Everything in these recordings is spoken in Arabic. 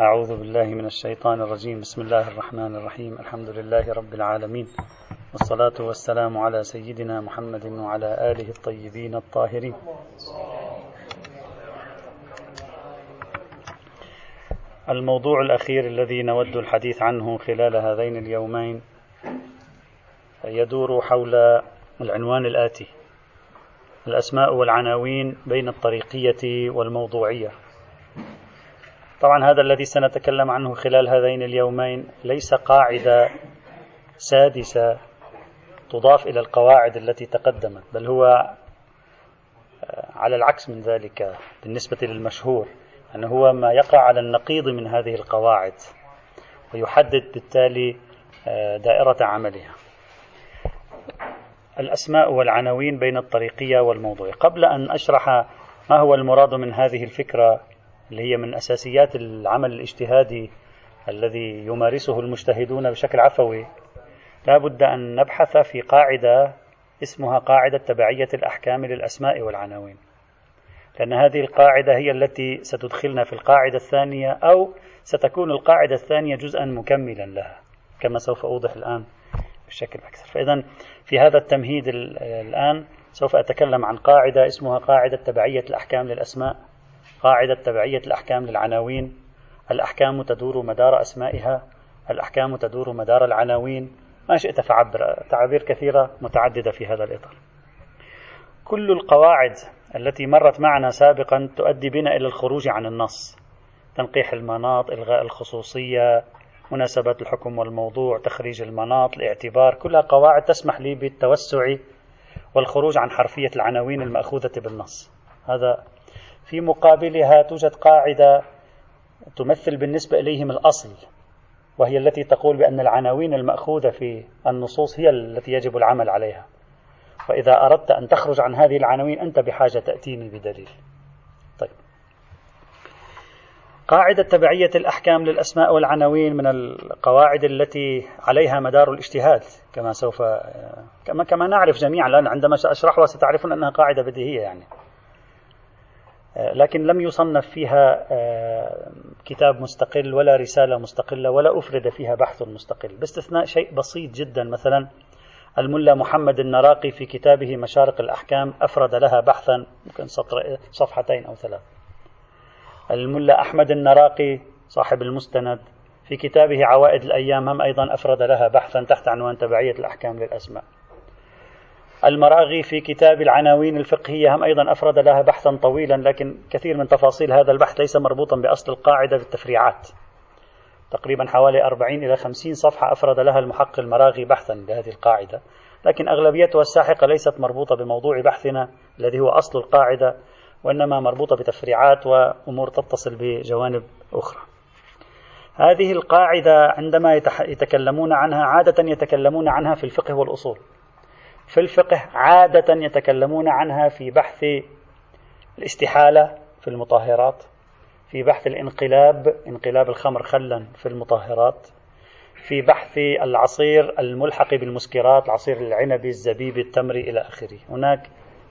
أعوذ بالله من الشيطان الرجيم. بسم الله الرحمن الرحيم. الحمد لله رب العالمين. والصلاة والسلام على سيدنا محمد وعلى آله الطيبين الطاهرين. الموضوع الأخير الذي نود الحديث عنه خلال هذين اليومين يدور حول العنوان الآتي. الأسماء والعناوين بين الطريقية والموضوعية. طبعا هذا الذي سنتكلم عنه خلال هذين اليومين ليس قاعدة سادسة تضاف إلى القواعد التي تقدمت بل هو آه، على العكس من ذلك بالنسبة للمشهور أنه هو ما يقع على النقيض من هذه القواعد ويحدد بالتالي آه، دائرة عملها. الأسماء والعناوين بين الطريقية والموضوع. قبل أن أشرح ما هو المراد من هذه الفكرة اللي هي من أساسيات العمل الاجتهادي الذي يمارسه المجتهدون بشكل عفوي. لا بد أن نبحث في قاعدة اسمها قاعدة تبعية الأحكام للأسماء والعناوين. لأن هذه القاعدة هي التي ستدخلنا في القاعدة الثانية أو ستكون القاعدة الثانية جزءا مكملا لها كما سوف أوضح الآن بشكل أكثر. فإذا في هذا التمهيد الآن سوف أتكلم عن قاعدة اسمها قاعدة تبعية الأحكام للأسماء. قاعدة تبعية الأحكام للعناوين. الأحكام تدور مدار أسمائها. الأحكام تدور مدار العناوين. ما شئت فعبر. تعابير كثيرة متعددة في هذا الإطار. كل القواعد التي مرت معنا سابقا تؤدي بنا إلى الخروج عن النص. تنقيح المناط إلغاء الخصوصية مناسبة الحكم والموضوع تخريج المناط الاعتبار. كلها قواعد تسمح لي بالتوسع والخروج عن حرفية العناوين المأخوذة بالنص. هذا في مقابلها توجد قاعدة تمثل بالنسبة إليهم الأصل وهي التي تقول بأن العناوين المأخوذة في النصوص هي التي يجب العمل عليها. فإذا أردت أن تخرج عن هذه العناوين أنت بحاجة تأتيني بدليل. طيب. قاعدة تبعية الأحكام للأسماء والعناوين من القواعد التي عليها مدار الاجتهاد كما سوف كما كما نعرف جميعا عندما سأشرحها ستعرفون أنها قاعدة بديهية يعني. لكن لم يصنف فيها آه، كتاب مستقل ولا رسالة مستقلة ولا أفرد فيها بحث مستقل. باستثناء شيء بسيط جدا مثلا الملا محمد النراقي في كتابه مشارق الأحكام أفرد لها بحثا ممكن سطر صفحتين أو ثلاث الملا أحمد النراقي صاحب المستند في كتابه عوائد الأيام هم أيضا أفرد لها بحثا تحت عنوان تبعية الأحكام للأسماء. المراغي في كتاب العناوين الفقهية هم أيضا أفرد لها بحثا طويلا لكن كثير من تفاصيل هذا البحث ليس مربوطا بأصل القاعدة بالتفريعات. تقريبا حوالي 40 إلى 50 صفحة أفرد لها المحقق المراغي بحثا لهذه القاعدة. لكن أغلبيتها الساحقة ليست مربوطة بموضوع بحثنا الذي هو أصل القاعدة وإنما مربوطة بتفريعات وأمور تتصل بجوانب أخرى. هذه القاعدة عندما يتكلمون عنها عادة يتكلمون عنها في الفقه والأصول. في الفقه عادة يتكلمون عنها في بحث الاستحالة في المطهرات في بحث الانقلاب انقلاب الخمر خلا في المطهرات في بحث العصير الملحق بالمسكرات العصير العنبي الزبيبي التمري إلى آخره. هناك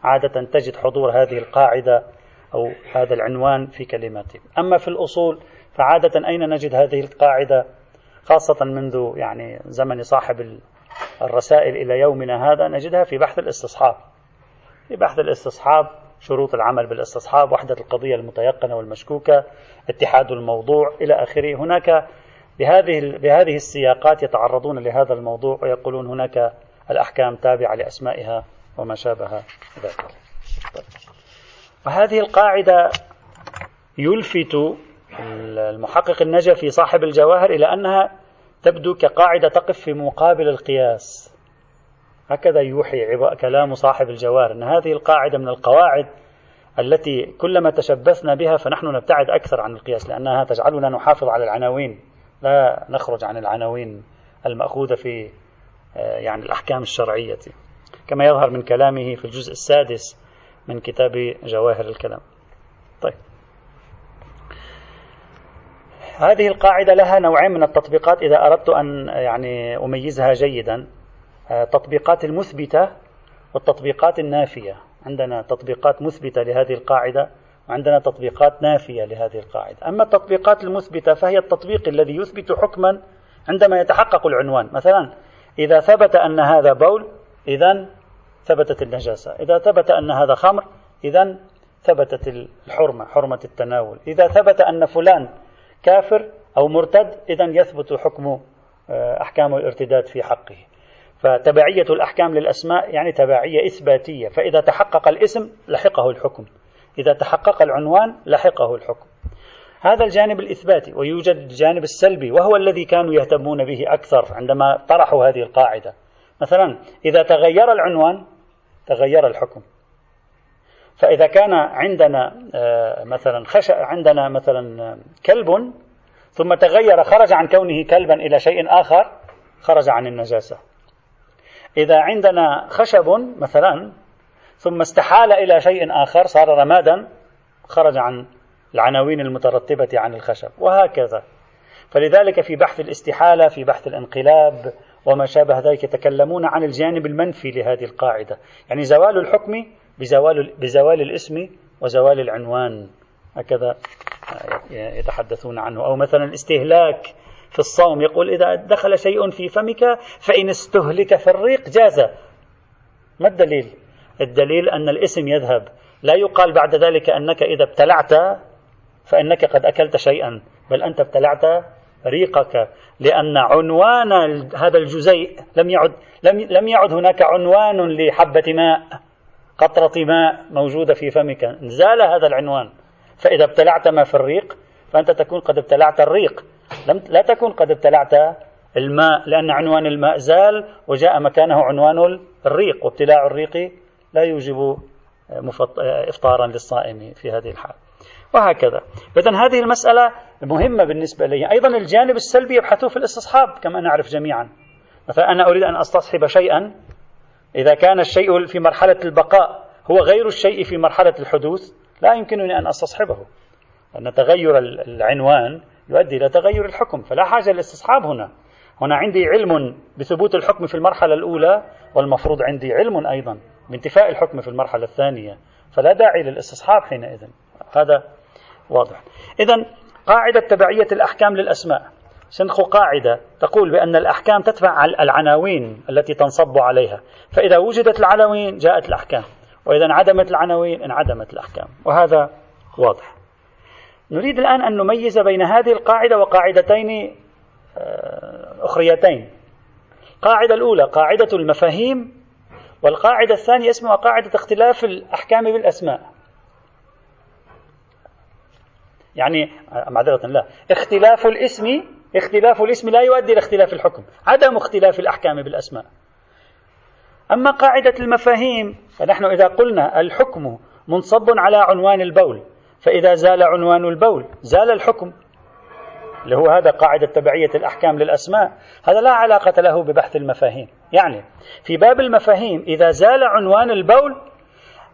عادة تجد حضور هذه القاعدة أو هذا العنوان في كلماته. أما في الأصول فعادة أين نجد هذه القاعدة؟ خاصة منذ يعني زمن صاحب الرسائل إلى يومنا هذا نجدها في بحث الاستصحاب. في بحث الاستصحاب شروط العمل بالاستصحاب وحدة القضية المتيقنة والمشكوكة اتحاد الموضوع إلى آخره. هناك بهذه بهذه السياقات يتعرضون لهذا الموضوع ويقولون هناك الأحكام تابعة لأسمائها وما شابه ذلك. وهذه القاعدة يلفت المحقق النجفي صاحب الجواهر إلى أنها تبدو كقاعدة تقف في مقابل القياس. هكذا يوحي كلام صاحب الجوار أن هذه القاعدة من القواعد التي كلما تشبثنا بها فنحن نبتعد أكثر عن القياس لأنها تجعلنا نحافظ على العناوين لا نخرج عن العناوين المأخوذة في آه، يعني الأحكام الشرعية. كما يظهر من كلامه في الجزء السادس من كتاب جواهر الكلام. طيب. هذه القاعدة لها نوعين من التطبيقات إذا أردت أن يعني أميزها جيدا التطبيقات المثبتة والتطبيقات النافية. عندنا تطبيقات مثبتة لهذه القاعدة وعندنا تطبيقات نافية لهذه القاعدة. أما التطبيقات المثبتة فهي التطبيق الذي يثبت حكما عندما يتحقق العنوان. مثلا إذا ثبت أن هذا بول إذا ثبتت النجاسة. إذا ثبت أن هذا خمر إذا ثبتت الحرمة حرمة التناول. إذا ثبت أن فلان كافر أو مرتد إذا يثبت حكم آه، أحكام الارتداد في حقه. فتبعية الأحكام للأسماء يعني تبعية إثباتية. فإذا تحقق الاسم لحقه الحكم. إذا تحقق العنوان لحقه الحكم. هذا الجانب الإثباتي ويوجد الجانب السلبي وهو الذي كانوا يهتمون به أكثر عندما طرحوا هذه القاعدة. مثلا إذا تغير العنوان تغير الحكم. فإذا كان عندنا آه، مثلا خش عندنا مثلا كلب ثم تغير خرج عن كونه كلبا إلى شيء آخر خرج عن النجاسة. إذا عندنا خشب مثلا ثم استحال إلى شيء آخر صار رمادا خرج عن العناوين المترتبة عن الخشب وهكذا. فلذلك في بحث الاستحالة في بحث الانقلاب وما شابه ذلك يتكلمون عن الجانب المنفي لهذه القاعدة. يعني زوال الحكم بزوال, بزوال الاسم وزوال العنوان. هكذا يتحدثون عنه. أو مثلا الاستهلاك في الصوم يقول إذا دخل شيء في فمك فإن استهلك في الريق جاز. ما الدليل؟ الدليل أن الاسم يذهب. لا يقال بعد ذلك أنك إذا ابتلعت فإنك قد أكلت شيئا بل أنت ابتلعت ريقك لأن عنوان هذا الجزيء لم يعد لم لم يعد هناك عنوان لحبة ماء. قطرة ماء موجودة في فمك. زال هذا العنوان. فإذا ابتلعت ما في الريق فأنت تكون قد ابتلعت الريق. لم لا تكون قد ابتلعت الماء لأن عنوان الماء زال وجاء مكانه عنوان الريق. وابتلاع الريق لا يوجب إفطارا للصائم في هذه الحال. وهكذا. إذا هذه المسألة مهمة بالنسبة لي. أيضا الجانب السلبي يبحثوه في الاستصحاب كما نعرف جميعا. مثلا أنا أريد أن أستصحب شيئا إذا كان الشيء في مرحلة البقاء هو غير الشيء في مرحلة الحدوث لا يمكنني أن أستصحبه. أن تغير العنوان يؤدي إلى تغير الحكم فلا حاجة للاستصحاب هنا. هنا عندي علم بثبوت الحكم في المرحلة الأولى والمفروض عندي علم أيضا بانتفاء الحكم في المرحلة الثانية. فلا داعي للاستصحاب حينئذ. هذا واضح. إذا قاعدة تبعية الأحكام للأسماء. سنخ قاعدة تقول بأن الأحكام تتبع العناوين التي تنصب عليها. فإذا وجدت العناوين جاءت الأحكام. وإذا انعدمت العناوين انعدمت الأحكام. وهذا واضح. نريد الآن أن نميز بين هذه القاعدة وقاعدتين آه، أخريتين. القاعدة الأولى قاعدة المفاهيم والقاعدة الثانية اسمها قاعدة اختلاف الأحكام بالأسماء. يعني معذرة لا. اختلاف الاسم اختلاف الاسم لا يؤدي إلى اختلاف الحكم عدم اختلاف الأحكام بالأسماء. أما قاعدة المفاهيم فنحن إذا قلنا الحكم منصب على عنوان البول فإذا زال عنوان البول زال الحكم. اللي هو هذا قاعدة تبعية الأحكام للأسماء هذا لا علاقة له ببحث المفاهيم. يعني في باب المفاهيم إذا زال عنوان البول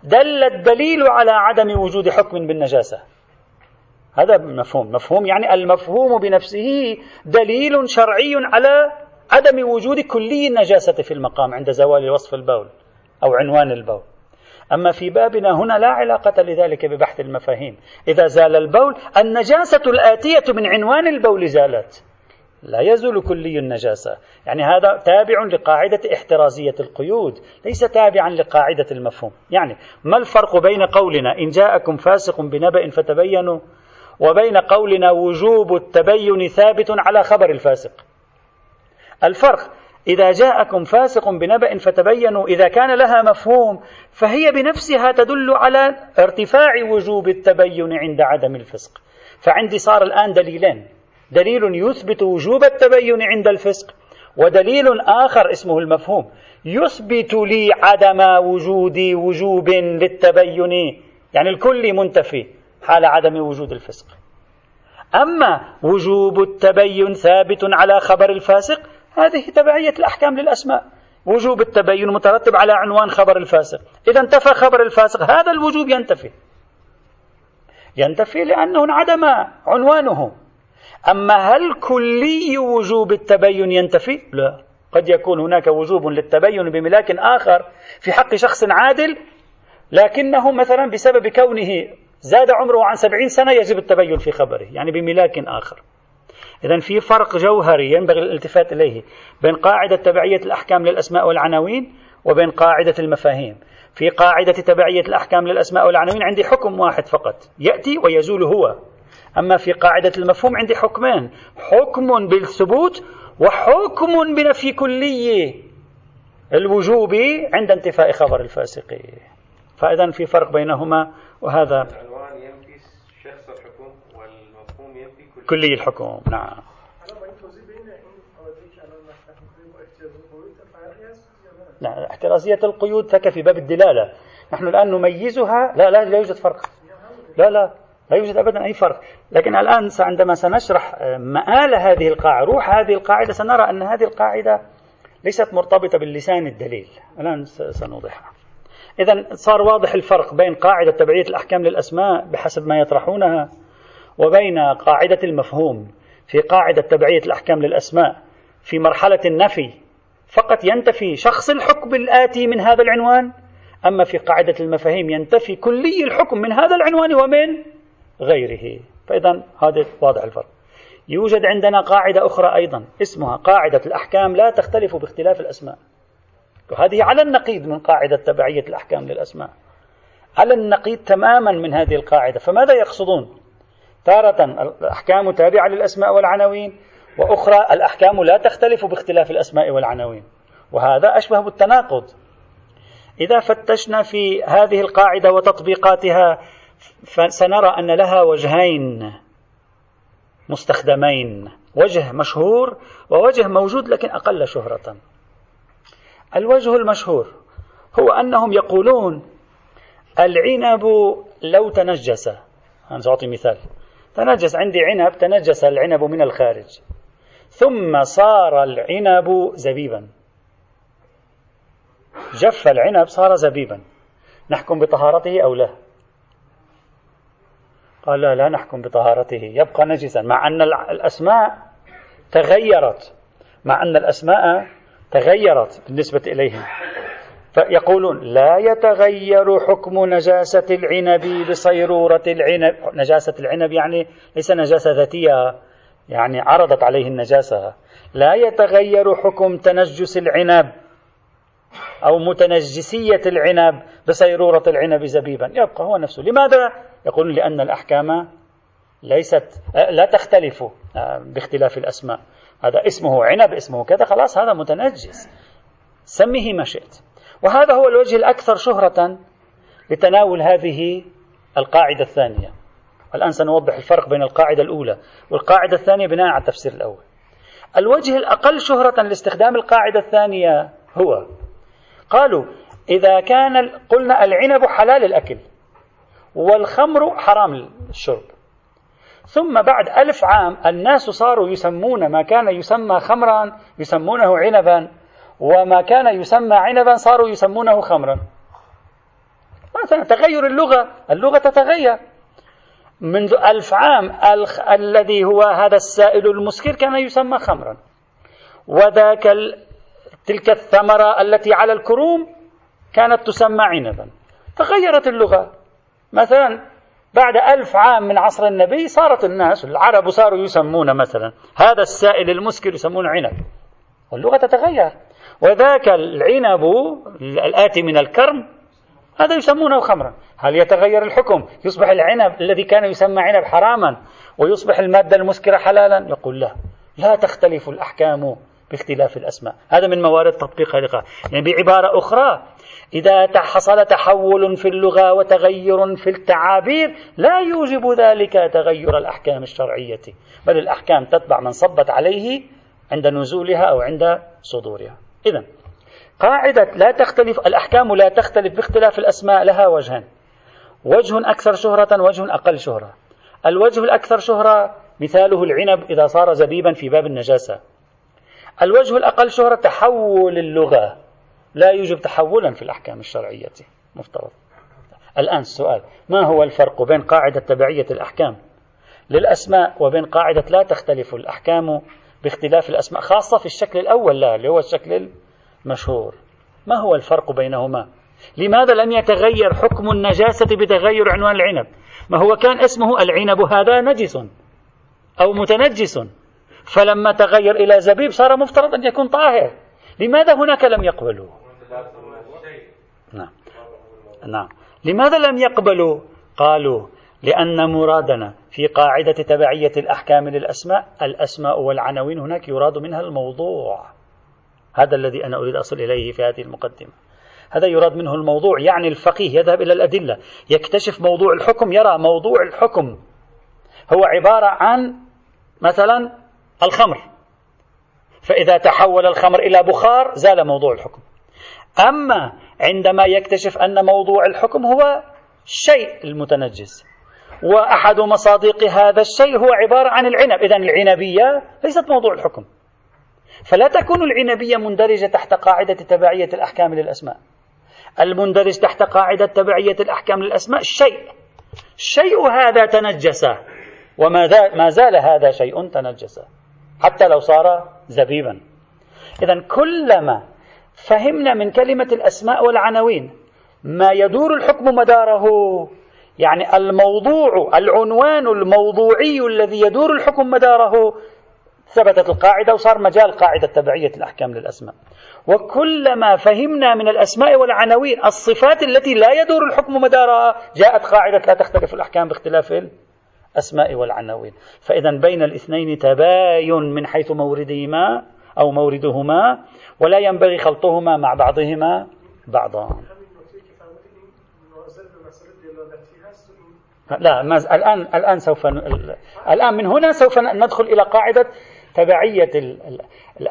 دل الدليل على عدم وجود حكم بالنجاسة. هذا مفهوم. مفهوم يعني المفهوم بنفسه دليل شرعي على عدم وجود كلي النجاسة في المقام عند زوال وصف البول أو عنوان البول. أما في بابنا هنا لا علاقة لذلك ببحث المفاهيم. إذا زال البول النجاسة الآتية من عنوان البول زالت. لا يزول كلي النجاسة. يعني هذا تابع لقاعدة احترازية القيود ليس تابعا لقاعدة المفهوم. يعني ما الفرق بين قولنا؟ إن جاءكم فاسق بنبأ فتبينوا وبين قولنا وجوب التبين ثابت على خبر الفاسق. الفرق إذا جاءكم فاسق بنبأ فتبينوا إذا كان لها مفهوم فهي بنفسها تدل على ارتفاع وجوب التبين عند عدم الفسق. فعندي صار الآن دليلين. دليل يثبت وجوب التبين عند الفسق ودليل آخر اسمه المفهوم. يثبت لي عدم وجود وجوب للتبين يعني الكل منتفي. حال عدم وجود الفسق. أما وجوب التبين ثابت على خبر الفاسق هذه تبعية الأحكام للأسماء. وجوب التبين مترتب على عنوان خبر الفاسق. إذا انتفى خبر الفاسق هذا الوجوب ينتفي. ينتفي لأنه انعدم عنوانه. أما هل كلي وجوب التبين ينتفي؟ لا. قد يكون هناك وجوب للتبين بملاك آخر في حق شخص عادل لكنه مثلا بسبب كونه زاد عمره عن سبعين سنة يجب التبين في خبره يعني بملاك آخر. إذا في فرق جوهري ينبغي الالتفات إليه بين قاعدة تبعية الأحكام للأسماء والعناوين وبين قاعدة المفاهيم. في قاعدة تبعية الأحكام للأسماء والعناوين عندي حكم واحد فقط يأتي ويزول هو. أما في قاعدة المفهوم عندي حكمان حكم بالثبوت وحكم بنفي كلية الوجوب عند انتفاء خبر الفاسق. فإذا في فرق بينهما وهذا العنوان ينفي شخص الحكم والمفهوم ينفي كلي الحكم. نعم. لا احترازية القيود تكفي باب الدلالة. نحن الآن نميزها. لا لا لا يوجد فرق. لا لا لا يوجد أبدا أي فرق. لكن الآن عندما سنشرح مآل هذه القاعدة روح هذه القاعدة سنرى أن هذه القاعدة ليست مرتبطة باللسان الدليل. الآن سنوضحها. إذا صار واضح الفرق بين قاعدة تبعية الأحكام للأسماء بحسب ما يطرحونها. وبين قاعدة المفهوم في قاعدة تبعية الأحكام للأسماء في مرحلة النفي فقط ينتفي شخص الحكم الآتي من هذا العنوان؟ أما في قاعدة المفاهيم ينتفي كلي الحكم من هذا العنوان ومن غيره. فإذا هذا واضح الفرق. يوجد عندنا قاعدة أخرى أيضا اسمها قاعدة الأحكام لا تختلف باختلاف الأسماء. وهذه على النقيض من قاعدة تبعية الأحكام للأسماء. على النقيض تماما من هذه القاعدة فماذا يقصدون؟ تارة الأحكام تابعة للأسماء والعناوين وأخرى الأحكام لا تختلف باختلاف الأسماء والعناوين. وهذا أشبه بالتناقض. إذا فتشنا في هذه القاعدة وتطبيقاتها فسنرى أن لها وجهين مستخدمين وجه مشهور ووجه موجود لكن أقل شهرة. الوجه المشهور هو أنهم يقولون العنب لو تنجس. أنا سأعطي مثال. تنجس عندي عنب تنجس العنب من الخارج. ثم صار العنب زبيبا. جف العنب صار زبيبا. نحكم بطهارته أو لا؟ قال لا لا نحكم بطهارته. يبقى نجسا. مع أن الأسماء تغيرت. مع أن الأسماء تغيرت بالنسبة إليهم. فيقولون لا يتغير حكم نجاسة العنب بصيرورة العنب. نجاسة العنب يعني ليس نجاسة ذاتية يعني عرضت عليه النجاسة. لا يتغير حكم تنجس العنب أو متنجسية العنب بصيرورة العنب زبيبا. يبقى هو نفسه. لماذا؟ يقولون لأن الأحكام ليست لا تختلف باختلاف الأسماء. هذا اسمه عنب اسمه كذا خلاص هذا متنجس. سميه ما شئت. وهذا هو الوجه الأكثر شهرة لتناول هذه القاعدة الثانية. الآن سنوضح الفرق بين القاعدة الأولى والقاعدة الثانية بناء على التفسير الأول. الوجه الأقل شهرة لاستخدام القاعدة الثانية هو قالوا إذا كان قلنا العنب حلال الأكل والخمر حرام الشرب. ثم بعد ألف عام الناس صاروا يسمون ما كان يسمى خمرا يسمونه عنبا. وما كان يسمى عنبا صاروا يسمونه خمرا مثلا تغير اللغة اللغة تتغير منذ ألف عام. الذي هو هذا السائل المسكر كان يسمى خمرا وذاك. تلك الثمرة التي على الكروم كانت تسمى عنبا تغيرت اللغة مثلا بعد ألف عام من عصر النبي صارت الناس العرب صاروا يسمون مثلا هذا السائل المسكر يسمونه عنب واللغة تتغير. وذاك العنب الآتي من الكرم هذا يسمونه خمرا. هل يتغير الحكم؟ يصبح العنب الذي كان يسمى عنب حراما ويصبح المادة المسكرة حلالا؟ يقول لا. لا تختلف الأحكام باختلاف الأسماء. هذا من موارد تطبيق هذه يعني بعبارة أخرى إذا حصل تحول في اللغة وتغير في التعابير لا يوجب ذلك تغير الأحكام الشرعية. بل الأحكام تتبع من صبت عليه عند نزولها أو عند صدورها. إذا قاعدة لا تختلف الأحكام لا تختلف باختلاف الأسماء لها وجهان. وجه أكثر شهرة وجه أقل شهرة. الوجه الأكثر شهرة مثاله العنب إذا صار زبيبا في باب النجاسة. الوجه الأقل شهرة تحول اللغة. لا يوجب تحولا في الأحكام الشرعية مفترض. الآن السؤال ما هو الفرق بين قاعدة تبعية الأحكام للأسماء وبين قاعدة لا تختلف الأحكام باختلاف الأسماء خاصة في الشكل الأول لا اللي هو الشكل المشهور. ما هو الفرق بينهما؟ لماذا لم يتغير حكم النجاسة بتغير عنوان العنب؟ ما هو كان اسمه العنب هذا نجس أو متنجس؟ فلما تغير إلى زبيب صار مفترض أن يكون طاهر. لماذا هناك لم يقبلوا؟ نعم. نعم. لماذا لم يقبلوا؟ قالوا لأن مرادنا في قاعدة تبعية الأحكام للأسماء الأسماء والعناوين هناك يراد منها الموضوع. هذا الذي أنا أريد أصل إليه في هذه المقدمة. هذا يراد منه الموضوع يعني الفقيه يذهب إلى الأدلة يكتشف موضوع الحكم يرى موضوع الحكم. هو عبارة عن مثلا الخمر. فإذا تحول الخمر إلى بخار زال موضوع الحكم. أما عندما يكتشف أن موضوع الحكم هو الشيء المتنجس. وأحد مصادق هذا الشيء هو عبارة عن العنب. إذا العنبية ليست موضوع الحكم. فلا تكون العنبية مندرجة تحت قاعدة تبعية الأحكام للأسماء. المندرج تحت قاعدة تبعية الأحكام للأسماء الشيء الشيء هذا تنجس. وما ما زال هذا شيء تنجس. حتى لو صار زبيبا. إذا كلما فهمنا من كلمة الأسماء والعناوين ما يدور الحكم مداره يعني الموضوع العنوان الموضوعي الذي يدور الحكم مداره ثبتت القاعدة وصار مجال قاعدة تبعية الأحكام للأسماء. وكلما فهمنا من الأسماء والعناوين الصفات التي لا يدور الحكم مدارها جاءت قاعدة لا تختلف الأحكام باختلاف الأسماء والعناوين. فإذا بين الاثنين تباين من حيث موردهما أو موردهما ولا ينبغي خلطهما مع بعضهما بعضا. لا ما الآن الآن سوف الآن من هنا سوف ندخل إلى قاعدة تبعية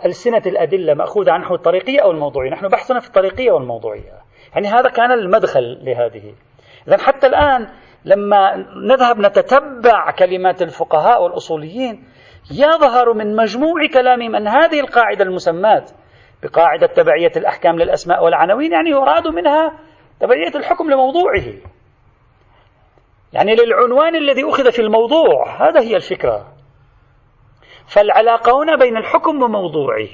ألسنة الأدلة مأخوذة عنه الطريقية أو الموضوعية. نحن بحثنا في الطريقية والموضوعية. يعني هذا كان المدخل لهذه. إذا حتى الآن لما نذهب نتتبع كلمات الفقهاء والأصوليين يظهر من مجموع كلامهم أن هذه القاعدة المسماة بقاعدة تبعية الأحكام للأسماء والعناوين يعني يراد منها تبعية الحكم لموضوعه. يعني للعنوان الذي أخذ في الموضوع هذا هي الفكرة. فالعلاقة هنا بين الحكم وموضوعه.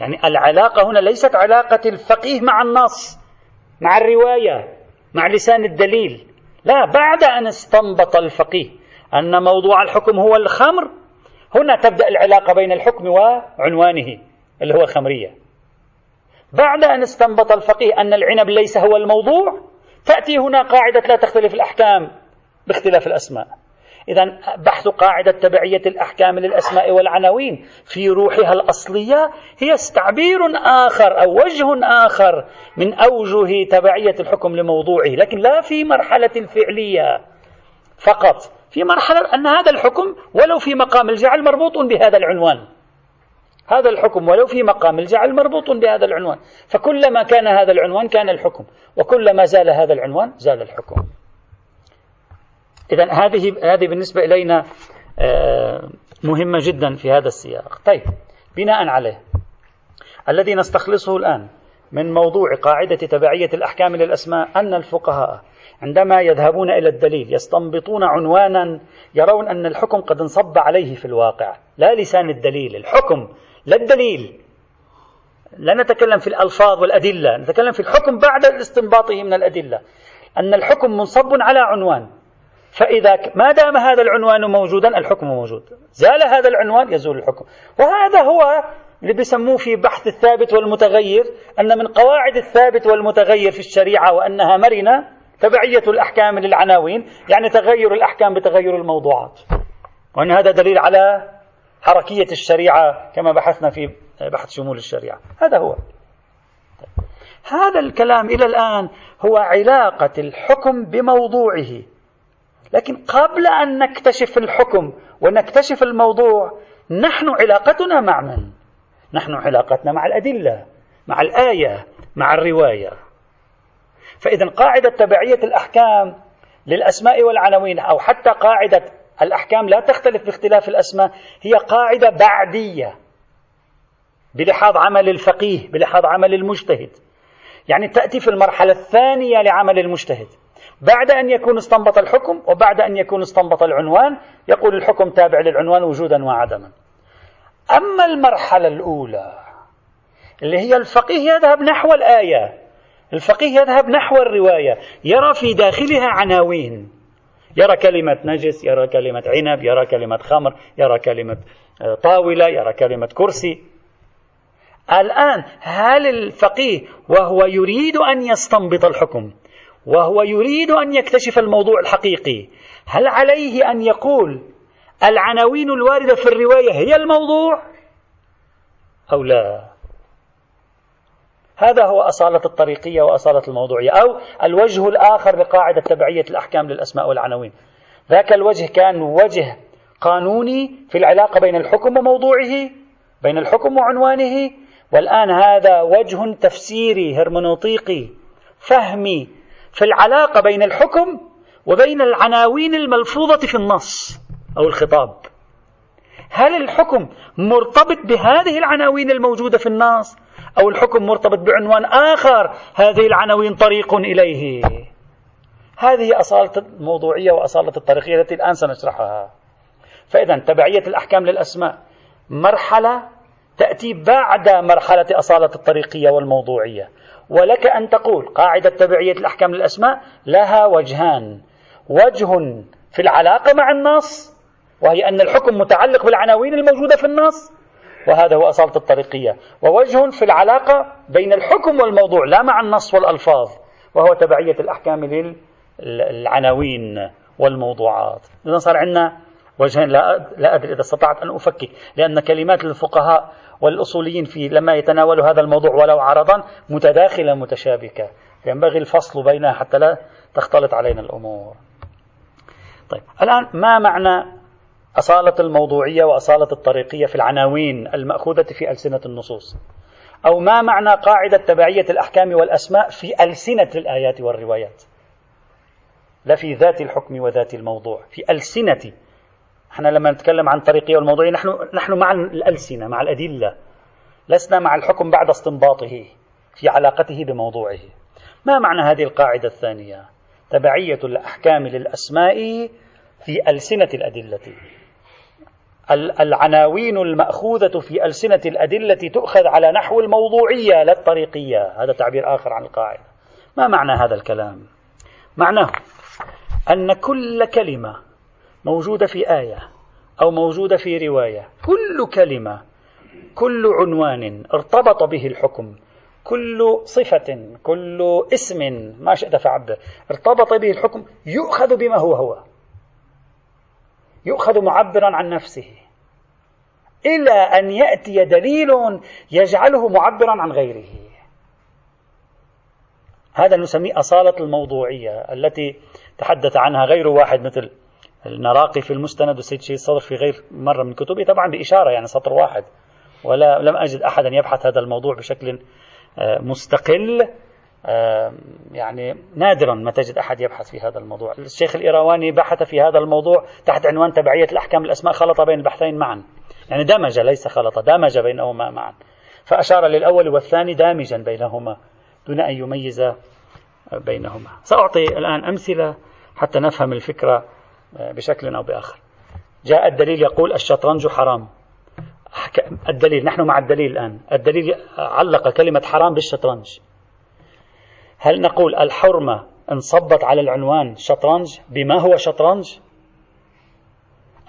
يعني العلاقة هنا ليست علاقة الفقيه مع النص مع الرواية مع لسان الدليل. لا بعد أن استنبط الفقيه أن موضوع الحكم هو الخمر هنا تبدأ العلاقة بين الحكم وعنوانه اللي هو الخمرية. بعد أن استنبط الفقيه أن العنب ليس هو الموضوع تأتي هنا قاعدة لا تختلف الأحكام باختلاف الأسماء. إذا بحث قاعدة تبعية الأحكام للأسماء والعناوين في روحها الأصلية هي تعبير آخر أو وجه آخر من أوجه تبعية الحكم لموضوعه لكن لا في مرحلة الفعلية فقط. في مرحلة أن هذا الحكم ولو في مقام الجعل مربوط بهذا العنوان. هذا الحكم ولو في مقام الجعل مربوط بهذا العنوان. فكلما كان هذا العنوان كان الحكم وكلما زال هذا العنوان زال الحكم. إذا هذه هذه بالنسبة إلينا آه، مهمة جدا في هذا السياق. طيب بناء عليه الذي نستخلصه الآن من موضوع قاعدة تبعية الأحكام للأسماء أن الفقهاء عندما يذهبون إلى الدليل يستنبطون عنوانا يرون أن الحكم قد انصب عليه في الواقع. لا لسان الدليل الحكم لا الدليل. لا نتكلم في الألفاظ والأدلة نتكلم في الحكم بعد استنباطه من الأدلة. أن الحكم منصب على عنوان. فإذا ما دام هذا العنوان موجودا الحكم موجود. زال هذا العنوان يزول الحكم. وهذا هو اللي بيسموه في بحث الثابت والمتغير أن من قواعد الثابت والمتغير في الشريعة وأنها مرنة تبعية الأحكام للعناوين يعني تغير الأحكام بتغير الموضوعات. وأن هذا دليل على حركية الشريعة كما بحثنا في بحث شمول الشريعة. هذا هو. هذا الكلام إلى الآن هو علاقة الحكم بموضوعه. لكن قبل أن نكتشف الحكم ونكتشف الموضوع نحن علاقتنا مع من؟ نحن علاقتنا مع الأدلة مع الآية مع الرواية. فإذا قاعدة تبعية الأحكام للأسماء والعناوين أو حتى قاعدة الأحكام لا تختلف باختلاف الأسماء هي قاعدة بعدية بلحاظ عمل الفقيه بلحاظ عمل المجتهد. يعني تأتي في المرحلة الثانية لعمل المجتهد. بعد أن يكون استنبط الحكم وبعد أن يكون استنبط العنوان يقول الحكم تابع للعنوان وجودا وعدما. أما المرحلة الأولى اللي هي الفقيه يذهب نحو الآية الفقيه يذهب نحو الرواية يرى في داخلها عناوين. يرى كلمة نجس يرى كلمة عنب يرى كلمة خمر يرى كلمة آه، طاولة يرى كلمة كرسي. الآن هل الفقيه وهو يريد أن يستنبط الحكم وهو يريد أن يكتشف الموضوع الحقيقي هل عليه أن يقول العناوين الواردة في الرواية هي الموضوع أو لا؟ هذا هو أصالة الطريقية وأصالة الموضوعية أو الوجه الآخر لقاعدة تبعية الأحكام للأسماء والعناوين. ذاك الوجه كان وجه قانوني في العلاقة بين الحكم وموضوعه بين الحكم وعنوانه والآن هذا وجه تفسيري هرمنوطيقي فهمي في العلاقة بين الحكم وبين العناوين الملفوظة في النص أو الخطاب. هل الحكم مرتبط بهذه العناوين الموجودة في النص؟ أو الحكم مرتبط بعنوان آخر. هذه العناوين طريق إليه. هذه أصالة الموضوعية وأصالة الطريقية التي الآن سنشرحها. فإذا تبعية الأحكام للأسماء. مرحلة تأتي بعد مرحلة أصالة الطريقية والموضوعية. ولك أن تقول قاعدة تبعية الأحكام للأسماء لها وجهان. وجه في العلاقة مع النص وهي أن الحكم متعلق بالعناوين الموجودة في النص وهذا هو أصالة الطريقية. ووجه في العلاقة بين الحكم والموضوع لا مع النص والألفاظ وهو تبعية الأحكام للعناوين والموضوعات. إذا صار عندنا وجهين لا, لا أدري إذا استطعت أن أفكك لأن كلمات الفقهاء والأصوليين في لما يتناولوا هذا الموضوع ولو عرضا متداخلة متشابكة. ينبغي الفصل بينها حتى لا تختلط علينا الأمور. طيب الآن ما معنى أصالة الموضوعية وأصالة الطريقية في العناوين المأخوذة في ألسنة النصوص. أو ما معنى قاعدة تبعية الأحكام والأسماء في ألسنة الآيات والروايات. لا في ذات الحكم وذات الموضوع في ألسنة. إحنا لما نتكلم عن طريقية والموضوعية نحن نحن مع الألسنة مع الأدلة. لسنا مع الحكم بعد استنباطه في علاقته بموضوعه. ما معنى هذه القاعدة الثانية؟ تبعية الأحكام للأسماء في ألسنة الأدلة. العناوين المأخوذة في ألسنة الأدلة تؤخذ على نحو الموضوعية لا الطريقية. هذا تعبير آخر عن القاعدة. ما معنى هذا الكلام؟ معناه أن كل كلمة موجودة في آية أو موجودة في رواية كل كلمة كل عنوان ارتبط به الحكم كل صفة كل اسم ما شئت فعبده ارتبط به الحكم يؤخذ بما هو هو. يؤخذ معبرا عن نفسه. إلى أن يأتي دليل يجعله معبرا عن غيره. هذا نسميه أصالة الموضوعية التي تحدث عنها غير واحد مثل النراقي في المستند والسيد شيء الصدر في غير مرة من كتبه طبعا بإشارة يعني سطر واحد. ولا لم أجد أحدا يبحث هذا الموضوع بشكل آه، مستقل. يعني نادرا ما تجد أحد يبحث في هذا الموضوع. الشيخ الإيرواني بحث في هذا الموضوع تحت عنوان تبعية الأحكام الأسماء خلط بين البحثين معا. يعني دمج ليس خلط دمج بينهما معا. فأشار للأول والثاني دامجا بينهما دون أن يميز بينهما. سأعطي الآن أمثلة حتى نفهم الفكرة بشكل أو بآخر. جاء الدليل يقول الشطرنج حرام. الدليل نحن مع الدليل الآن. الدليل علق كلمة حرام بالشطرنج. هل نقول الحرمة انصبت على العنوان شطرنج بما هو شطرنج؟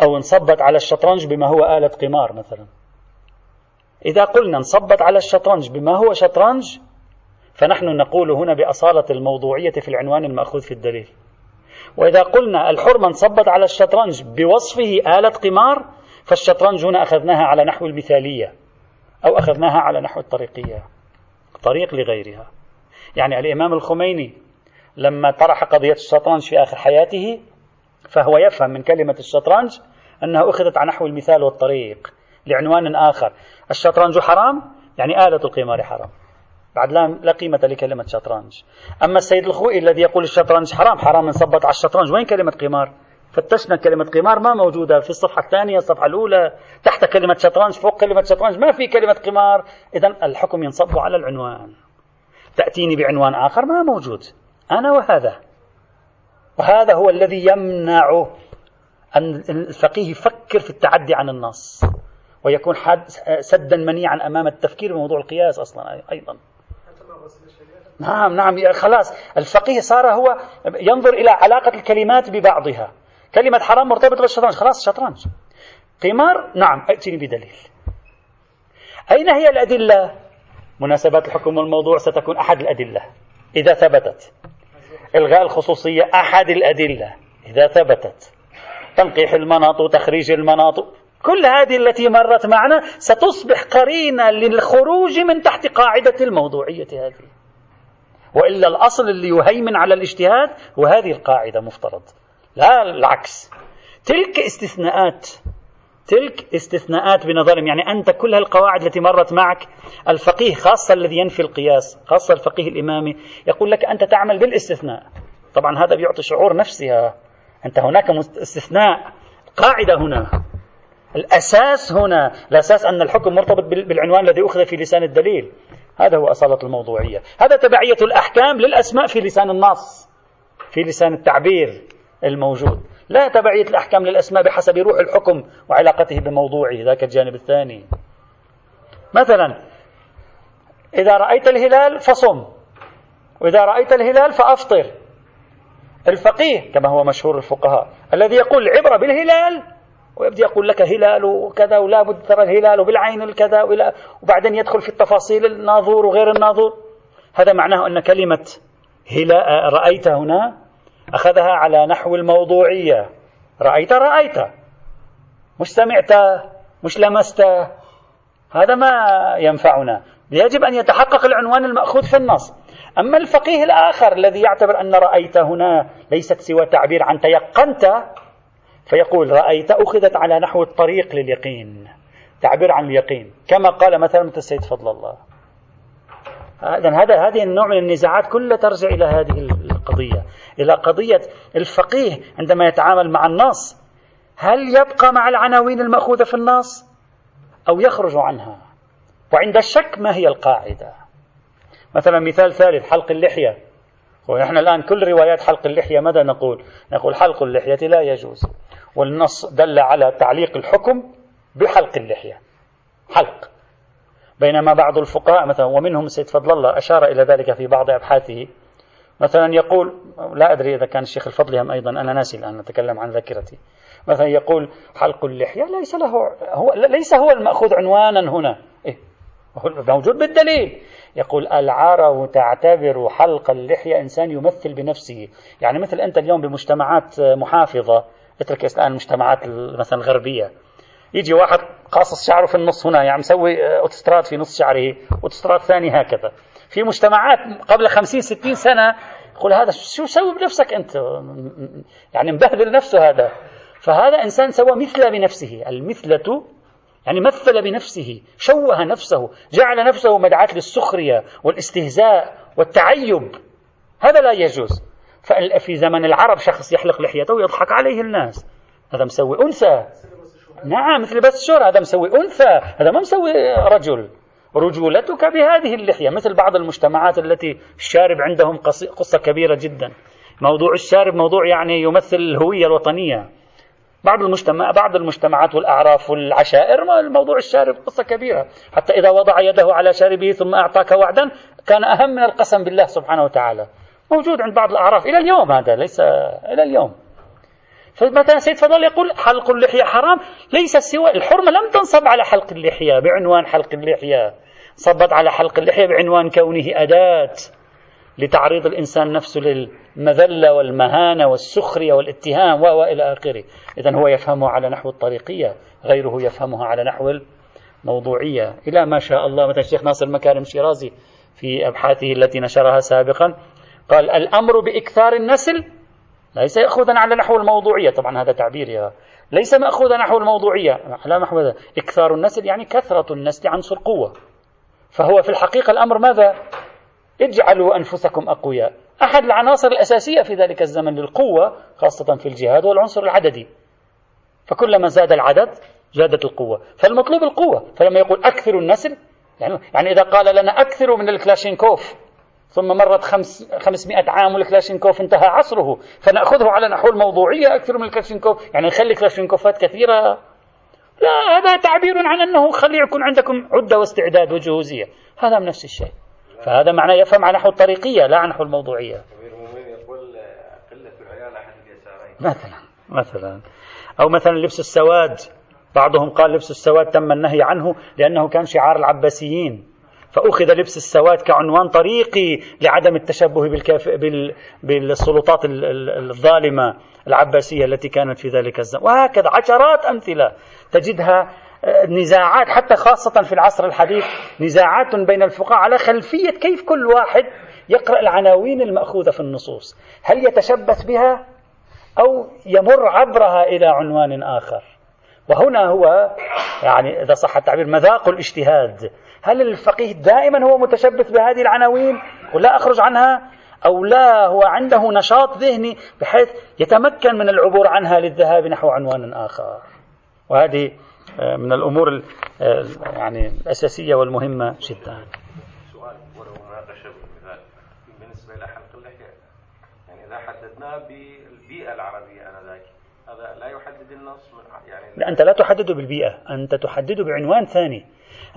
أو انصبت على الشطرنج بما هو آلة قمار مثلا. إذا قلنا انصبت على الشطرنج بما هو شطرنج فنحن نقول هنا بأصالة الموضوعية في العنوان المأخوذ في الدليل. وإذا قلنا الحرمة انصبت على الشطرنج بوصفه آلة قمار فالشطرنج هنا أخذناها على نحو المثالية أو أخذناها على نحو الطريقية طريق لغيرها. يعني الإمام الخميني لما طرح قضية الشطرنج في آخر حياته فهو يفهم من كلمة الشطرنج أنها أخذت على نحو المثال والطريق لعنوان آخر. الشطرنج حرام؟ يعني آلة القمار حرام. بعد لا, قيمة لكلمة شطرنج. أما السيد الخوئي الذي يقول الشطرنج حرام حرام انصبت على الشطرنج. وين كلمة قمار؟ فتشنا كلمة قمار ما موجودة. في الصفحة الثانية الصفحة الأولى تحت كلمة شطرنج فوق كلمة شطرنج. ما في كلمة قمار. إذا الحكم ينصب على العنوان. تأتيني بعنوان آخر ما موجود. أنا وهذا. وهذا هو الذي يمنع أن الفقيه يفكر في التعدي عن النص ويكون حد سدا منيعا أمام التفكير بموضوع القياس أصلا أيضا. نعم نعم خلاص. الفقيه صار هو ينظر إلى علاقة الكلمات ببعضها. كلمة حرام مرتبطة بالشطرنج. خلاص شطرنج. قمار نعم ائتني بدليل. أين هي الأدلة؟ مناسبات الحكم والموضوع ستكون أحد الأدلة. إذا ثبتت. إلغاء الخصوصية أحد الأدلة. إذا ثبتت. تنقيح المناط وتخريج المناط. كل هذه التي مرت معنا ستصبح قرينة للخروج من تحت قاعدة الموضوعية هذه. وإلا الأصل اللي يهيمن على الاجتهاد هو هذه القاعدة مفترض. لا العكس. تلك استثناءات تلك استثناءات بنظرهم. يعني أنت كل هالقواعد التي مرت معك الفقيه خاصة الذي ينفي القياس خاصة الفقيه الإمامي يقول لك أنت تعمل بالاستثناء. طبعا هذا بيعطي شعور نفسها. أنت هناك استثناء قاعدة هنا. الأساس هنا. الأساس أن الحكم مرتبط بالعنوان الذي أخذ في لسان الدليل. هذا هو أصالة الموضوعية. هذا تبعية الأحكام للأسماء في لسان النص في لسان التعبير. الموجود. لا تبعية الأحكام للأسماء بحسب روح الحكم وعلاقته بموضوعه ذاك الجانب الثاني. مثلا إذا رأيت الهلال فصم وإذا رأيت الهلال فأفطر. الفقيه كما هو مشهور الفقهاء الذي يقول العبرة بالهلال ويبدأ يقول لك هلال وكذا ولا بد ترى الهلال بالعين الكذا وبعدين يدخل في التفاصيل الناظور وغير الناظور. هذا معناه أن كلمة هلا رأيت هنا أخذها على نحو الموضوعية. رأيت رأيت. مش سمعت مش لمست. هذا ما ينفعنا. يجب أن يتحقق العنوان المأخوذ في النص. أما الفقيه الآخر الذي يعتبر أن رأيت هنا ليست سوى تعبير عن تيقنت فيقول رأيت أخذت على نحو الطريق لليقين. تعبير عن اليقين. كما قال مثلا مثل السيد فضل الله. إذا هذا هذه النوع من النزاعات كلها ترجع إلى هذه القضية إلى قضية الفقيه عندما يتعامل مع النص هل يبقى مع العناوين المأخوذة في النص أو يخرج عنها؟ وعند الشك ما هي القاعدة؟ مثلا مثال ثالث حلق اللحية. ونحن الآن كل روايات حلق اللحية ماذا نقول؟ نقول حلق اللحية لا يجوز. والنص دل على تعليق الحكم بحلق اللحية. حلق. بينما بعض الفقهاء مثلا ومنهم السيد فضل الله أشار إلى ذلك في بعض أبحاثه مثلا يقول لا أدري إذا كان الشيخ الفضلي هم أيضا أنا ناسي الآن نتكلم عن ذاكرتي. مثلا يقول حلق اللحية ليس له هو ليس هو المأخوذ عنوانا هنا. إيه؟ موجود بالدليل. يقول العرب تعتبر حلق اللحية إنسان يمثل بنفسه. يعني مثل أنت اليوم بمجتمعات محافظة اترك الآن المجتمعات مثلا الغربية يجي واحد قاصص شعره في النص هنا يعني مسوي اوتوستراد في نص شعره اوتوستراد ثاني هكذا. في مجتمعات قبل خمسين ستين سنة يقول هذا شو سوي بنفسك أنت؟ يعني مبهدل نفسه هذا. فهذا إنسان سوى مثل بنفسه. المثلة يعني مثل بنفسه شوه نفسه جعل نفسه مدعاة للسخرية والاستهزاء والتعيب. هذا لا يجوز. ففي زمن العرب شخص يحلق لحيته ويضحك عليه الناس. هذا مسوي أنثى. نعم مثل بس الشهرة. هذا مسوي أنثى. هذا ما مسوي رجل. رجولتك بهذه اللحية مثل بعض المجتمعات التي الشارب عندهم قصة كبيرة جدا موضوع الشارب موضوع يعني يمثل الهوية الوطنية بعض المجتمع بعض المجتمعات والأعراف والعشائر الموضوع الشارب قصة كبيرة، حتى إذا وضع يده على شاربه ثم أعطاك وعدا كان أهم من القسم بالله سبحانه وتعالى. موجود عند بعض الأعراف إلى اليوم هذا ليس إلى اليوم. فمثلا سيد فضل يقول حلق اللحية حرام ليس سوى الحرمة لم تنصب على حلق اللحية بعنوان حلق اللحية صبت على حلق اللحية بعنوان كونه أداة لتعريض الإنسان نفسه للمذلة والمهانة والسخرية والاتهام وإلى آخره. إذا هو يفهمه على نحو الطريقية غيره يفهمها على نحو الموضوعية. إلى ما شاء الله مثلا الشيخ ناصر مكارم شيرازي في أبحاثه التي نشرها سابقا قال الأمر بإكثار النسل ليس يأخذا على نحو الموضوعية. طبعا هذا تعبير يا ليس مأخوذا نحو الموضوعية. على نحو إكثار النسل يعني كثرة النسل عنصر قوة. فهو في الحقيقة الأمر ماذا؟ اجعلوا أنفسكم أقوياء. أحد العناصر الأساسية في ذلك الزمن للقوة خاصة في الجهاد هو العنصر العددي. فكلما زاد العدد زادت القوة. فالمطلوب القوة. فلما يقول أكثر النسل يعني, يعني إذا قال لنا أكثر من الكلاشينكوف ثم مرت خمس خمسمائة عام والكلاشينكوف انتهى عصره فنأخذه على نحو الموضوعية أكثر من الكلاشينكوف. يعني نخلي كلاشينكوفات كثيرة. لا هذا تعبير عن أنه خلي يكون عندكم عدة واستعداد وجهوزية. هذا نفس الشيء. فهذا معناه يفهم على نحو الطريقية لا على نحو الموضوعية. مثلا مثلا. أو مثلا لبس السواد. بعضهم قال لبس السواد تم النهي عنه لأنه كان شعار العباسيين. فأخذ لبس السواد كعنوان طريقي لعدم التشبه بالكاف... بال... بالسلطات الظالمة. العباسية التي كانت في ذلك الزمن. وهكذا عشرات أمثلة تجدها آه، نزاعات حتى خاصة في العصر الحديث نزاعات بين الفقهاء على خلفية كيف كل واحد يقرأ العناوين المأخوذة في النصوص. هل يتشبث بها أو يمر عبرها إلى عنوان آخر؟ وهنا هو يعني إذا صح التعبير مذاق الاجتهاد. هل الفقيه دائما هو متشبث بهذه العناوين؟ ولا أخرج عنها. أو لا هو عنده نشاط ذهني بحيث يتمكن من العبور عنها للذهاب نحو عنوان آخر. وهذه آه، من الأمور آه، يعني الأساسية والمهمة جدا. سؤال ولو مناقشة بالمثال بالنسبة إلى حلق اللحية يعني إذا حددناه بالبيئة العربية آنذاك هذا لا يحدد النص يعني لا أنت لا تحدده بالبيئة أنت تحدده بعنوان ثاني.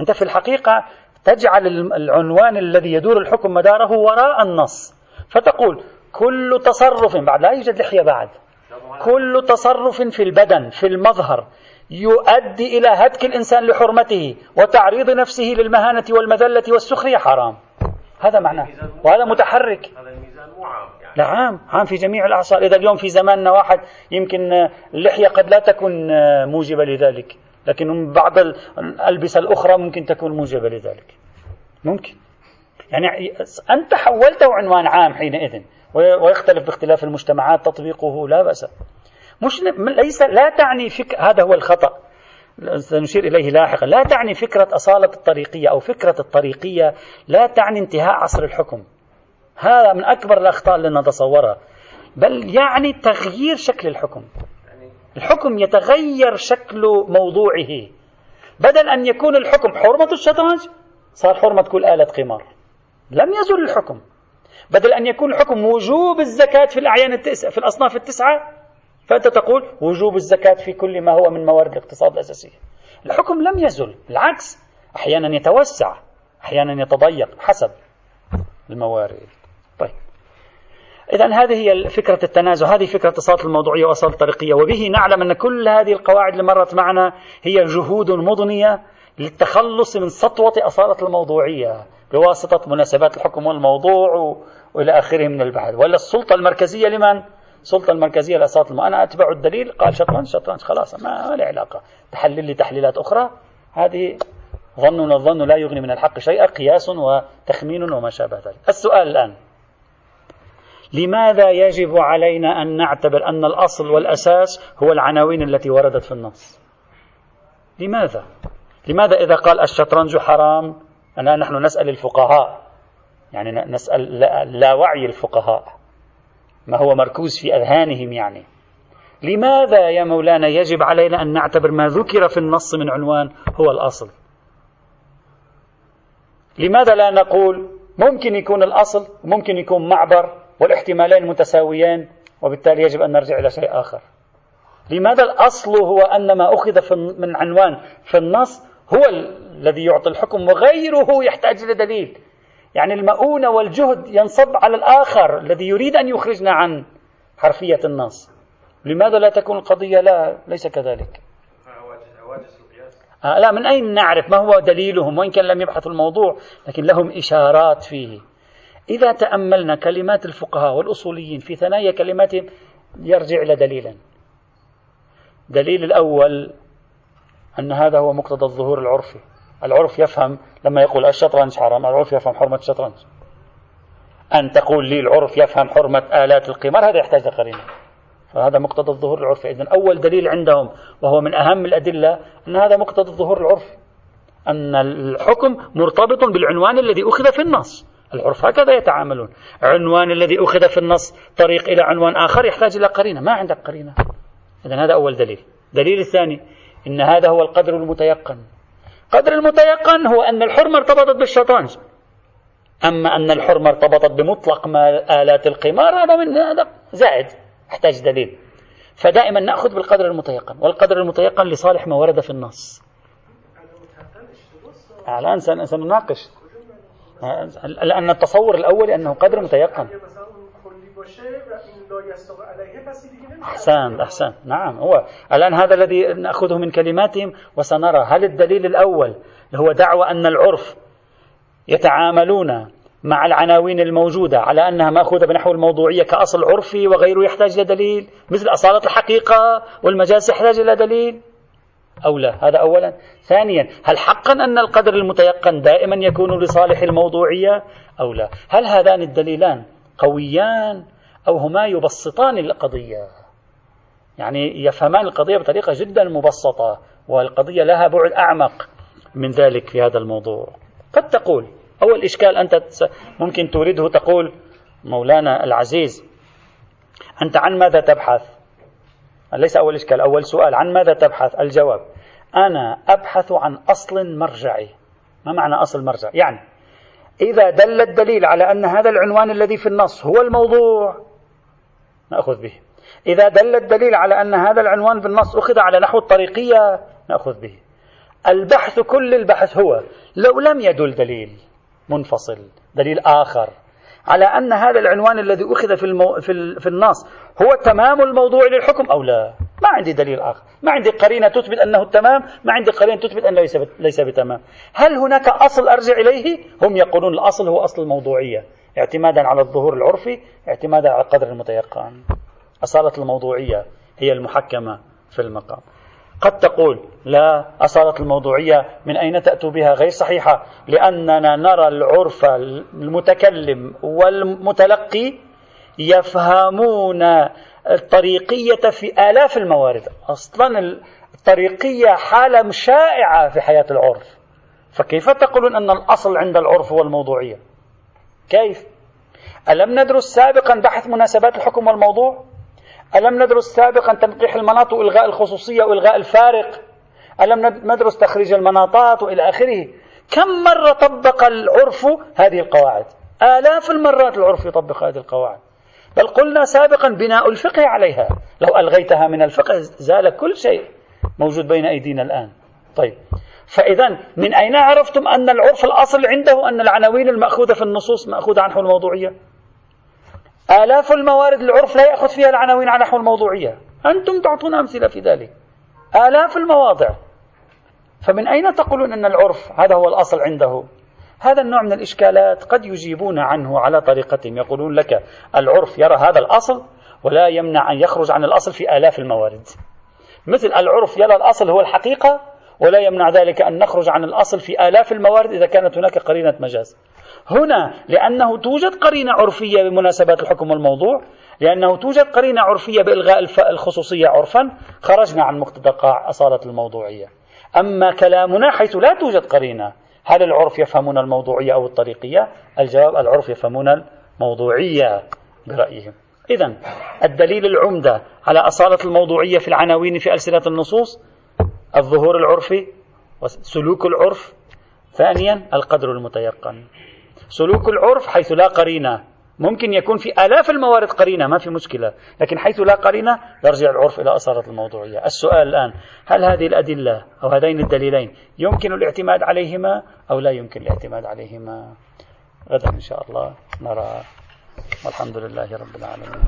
أنت في الحقيقة تجعل العنوان الذي يدور الحكم مداره وراء النص. فتقول كل تصرف بعد لا يوجد لحية بعد. كل تصرف في البدن في المظهر يؤدي إلى هتك الإنسان لحرمته وتعريض نفسه للمهانة والمذلة والسخرية. حرام. هذا معناه. وهذا متحرك. هذا عام عام في جميع الأعصار. إذا اليوم في زماننا واحد يمكن اللحية قد لا تكون موجبة لذلك لكن بعض الألبسة الأخرى ممكن تكون موجبة لذلك. ممكن. يعني أنت حولته عنوان عام حينئذ ويختلف باختلاف المجتمعات تطبيقه لا بأس. مش ليس لا تعني فك هذا هو الخطأ. سنشير إليه لاحقا. لا تعني فكرة أصالة الطريقية أو فكرة الطريقية لا تعني انتهاء عصر الحكم. هذا من أكبر الأخطاء اللي نتصورها. بل يعني تغيير شكل الحكم. الحكم يتغير شكل موضوعه. بدل أن يكون الحكم حرمة الشطرنج صار حرمة كل آلة قمار. لم يزل الحكم. بدل أن يكون الحكم وجوب الزكاة في الأعيان التسعة في الأصناف التسعة فأنت تقول وجوب الزكاة في كل ما هو من موارد الاقتصاد الأساسية. الحكم لم يزل بالعكس أحيانا يتوسع أحيانا يتضيق حسب الموارد. طيب. إذا هذه هي فكرة التنازع هذه فكرة اتصال الموضوعية وأصالة الطريقية وبه نعلم أن كل هذه القواعد اللي مرت معنا هي جهود مضنية للتخلص من سطوة أصالة الموضوعية. بواسطة مناسبات الحكم والموضوع وإلى آخره من البحث. ولا السلطة المركزية لمن؟ السلطة المركزية لأساط الماء أنا أتبع الدليل. قال شطرنج شطرنج خلاص ما له علاقة. تحلل لي تحليلات أخرى. هذه ظن الظن لا يغني من الحق شيئا قياس وتخمين وما شابه ذلك. السؤال الآن. لماذا يجب علينا أن نعتبر أن الأصل والأساس هو العناوين التي وردت في النص؟ لماذا؟ لماذا إذا قال الشطرنج حرام؟ أنا نحن نسأل الفقهاء. يعني نسأل لا وعي الفقهاء. ما هو مركوز في أذهانهم يعني. لماذا يا مولانا يجب علينا أن نعتبر ما ذكر في النص من عنوان هو الأصل؟ لماذا لا نقول ممكن يكون الأصل وممكن يكون معبر والاحتمالين متساويين وبالتالي يجب أن نرجع إلى شيء آخر؟ لماذا الأصل هو أن ما أخذ من عنوان في النص هو الذي يعطي الحكم وغيره يحتاج لدليل يعني المؤونة والجهد ينصب على الآخر الذي يريد أن يخرجنا عن حرفية النص. لماذا لا تكون القضية؟ لا ليس كذلك. آه لا من أين نعرف ما هو دليلهم؟ وإن كان لم يبحثوا الموضوع لكن لهم إشارات فيه. إذا تأملنا كلمات الفقهاء والأصوليين في ثنايا كلماتهم يرجع إلى دليلا. دليل الأول أن هذا هو مقتضى الظهور العرفي. العرف يفهم لما يقول الشطرنج حرام العرف يفهم حرمة الشطرنج. أن تقول لي العرف يفهم حرمة آلات القمار هذا يحتاج لقرينة فهذا مقتضى الظهور العرفي. إذن أول دليل عندهم وهو من أهم الأدلة أن هذا مقتضى الظهور العرفي. أن الحكم مرتبط بالعنوان الذي أخذ في النص. العرف هكذا يتعاملون. عنوان الذي أخذ في النص طريق إلى عنوان آخر يحتاج إلى قرينة. ما عندك قرينة. إذا هذا أول دليل. دليل الثاني إن هذا هو القدر المتيقن. قدر المتيقن هو أن الحرمة ارتبطت بالشطرنج أما أن الحرمة ارتبطت بمطلق ما آلات القمار هذا من هذا زائد يحتاج دليل. فدائما نأخذ بالقدر المتيقن والقدر المتيقن لصالح ما ورد في النص. الآن سنناقش. لأن التصور الأول أنه قدر متيقن. أحسن أحسن. نعم. هو. الآن هذا الذي نأخذه من كلماتهم وسنرى. هل الدليل الأول هو دعوة أن العرف يتعاملون مع العناوين الموجودة على أنها مأخوذة بنحو الموضوعية كأصل عرفي وغيره يحتاج إلى دليل؟ مثل أصالة الحقيقة والمجاز يحتاج إلى دليل؟ أو لا. هذا أولا. ثانيا هل حقا أن القدر المتيقن دائما يكون لصالح الموضوعية أو لا؟ هل هذان الدليلان قويان أو هما يبسطان القضية. يعني يفهمان القضية بطريقة جدا مبسطة والقضية لها بعد أعمق من ذلك في هذا الموضوع. قد تقول أول إشكال أنت ممكن تريده تقول مولانا العزيز أنت عن ماذا تبحث؟ ليس أول إشكال أول سؤال عن ماذا تبحث؟ الجواب أنا أبحث عن أصل مرجعي. ما معنى أصل مرجع؟ يعني إذا دل الدليل على أن هذا العنوان الذي في النص هو الموضوع نأخذ به. إذا دل الدليل على أن هذا العنوان في النص أخذ على نحو الطريقية نأخذ به. البحث كل البحث هو لو لم يدل دليل منفصل دليل آخر على أن هذا العنوان الذي أخذ في, المو... في, ال... في النص هو تمام الموضوع للحكم أو لا؟ ما عندي دليل آخر. ما عندي قرينة تثبت أنه التمام ما عندي قرينة تثبت أنه ليس, ليس بتمام. هل هناك أصل أرجع إليه؟ هم يقولون الأصل هو أصل الموضوعية اعتمادا على الظهور العرفي اعتمادا على القدر المتيقن. أصالة الموضوعية هي المحكمة في المقام. قد تقول لا أصالة الموضوعية من أين تأتوا بها غير صحيحة لأننا نرى العرف المتكلم والمتلقي يفهمون الطريقية في آلاف الموارد. أصلا الطريقية حالة شائعة في حياة العرف. فكيف تقولون أن الأصل عند العرف هو الموضوعية؟ كيف؟ ألم ندرس سابقا بحث مناسبات الحكم والموضوع؟ ألم ندرس سابقا تنقيح المناط وإلغاء الخصوصية وإلغاء الفارق؟ ألم ندرس تخريج المناطات وإلى آخره؟ كم مرة طبق العرف هذه القواعد؟ آلاف المرات العرف يطبق هذه القواعد. بل قلنا سابقا بناء الفقه عليها. لو ألغيتها من الفقه زال كل شيء موجود بين أيدينا الآن. طيب. فإذا من أين عرفتم أن العرف الأصل عنده؟ أن العناوين المأخوذة في النصوص مأخوذة عنه الموضوعية؟ آلاف الموارد العرف لا يأخذ فيها العناوين على نحو الموضوعية أنتم تعطون أمثلة في ذلك. آلاف المواضع. فمن أين تقولون أن العرف هذا هو الأصل عنده؟ هذا النوع من الإشكالات قد يجيبون عنه على طريقتهم يقولون لك العرف يرى هذا الأصل ولا يمنع أن يخرج عن الأصل في آلاف الموارد. مثل العرف يرى الأصل هو الحقيقة ولا يمنع ذلك أن نخرج عن الأصل في آلاف الموارد إذا كانت هناك قرينة مجاز. هنا لأنه توجد قرينة عرفية بمناسبات الحكم والموضوع لأنه توجد قرينة عرفية بإلغاء الخصوصية عرفا خرجنا عن مقتضى أصالة الموضوعية. أما كلامنا حيث لا توجد قرينة هل العرف يفهمون الموضوعية أو الطريقية؟ الجواب العرف يفهمون الموضوعية برأيهم. إذا الدليل العمدة على أصالة الموضوعية في العناوين في ألسنة النصوص الظهور العرفي وسلوك العرف. ثانيا القدر المتيقن. سلوك العرف حيث لا قرينة. ممكن يكون في آلاف الموارد قرينة ما في مشكلة. لكن حيث لا قرينة يرجع العرف إلى أصالة الموضوعية. السؤال الآن هل هذه الأدلة أو هذين الدليلين يمكن الاعتماد عليهما أو لا يمكن الاعتماد عليهما؟ غدا إن شاء الله نرى. والحمد لله رب العالمين.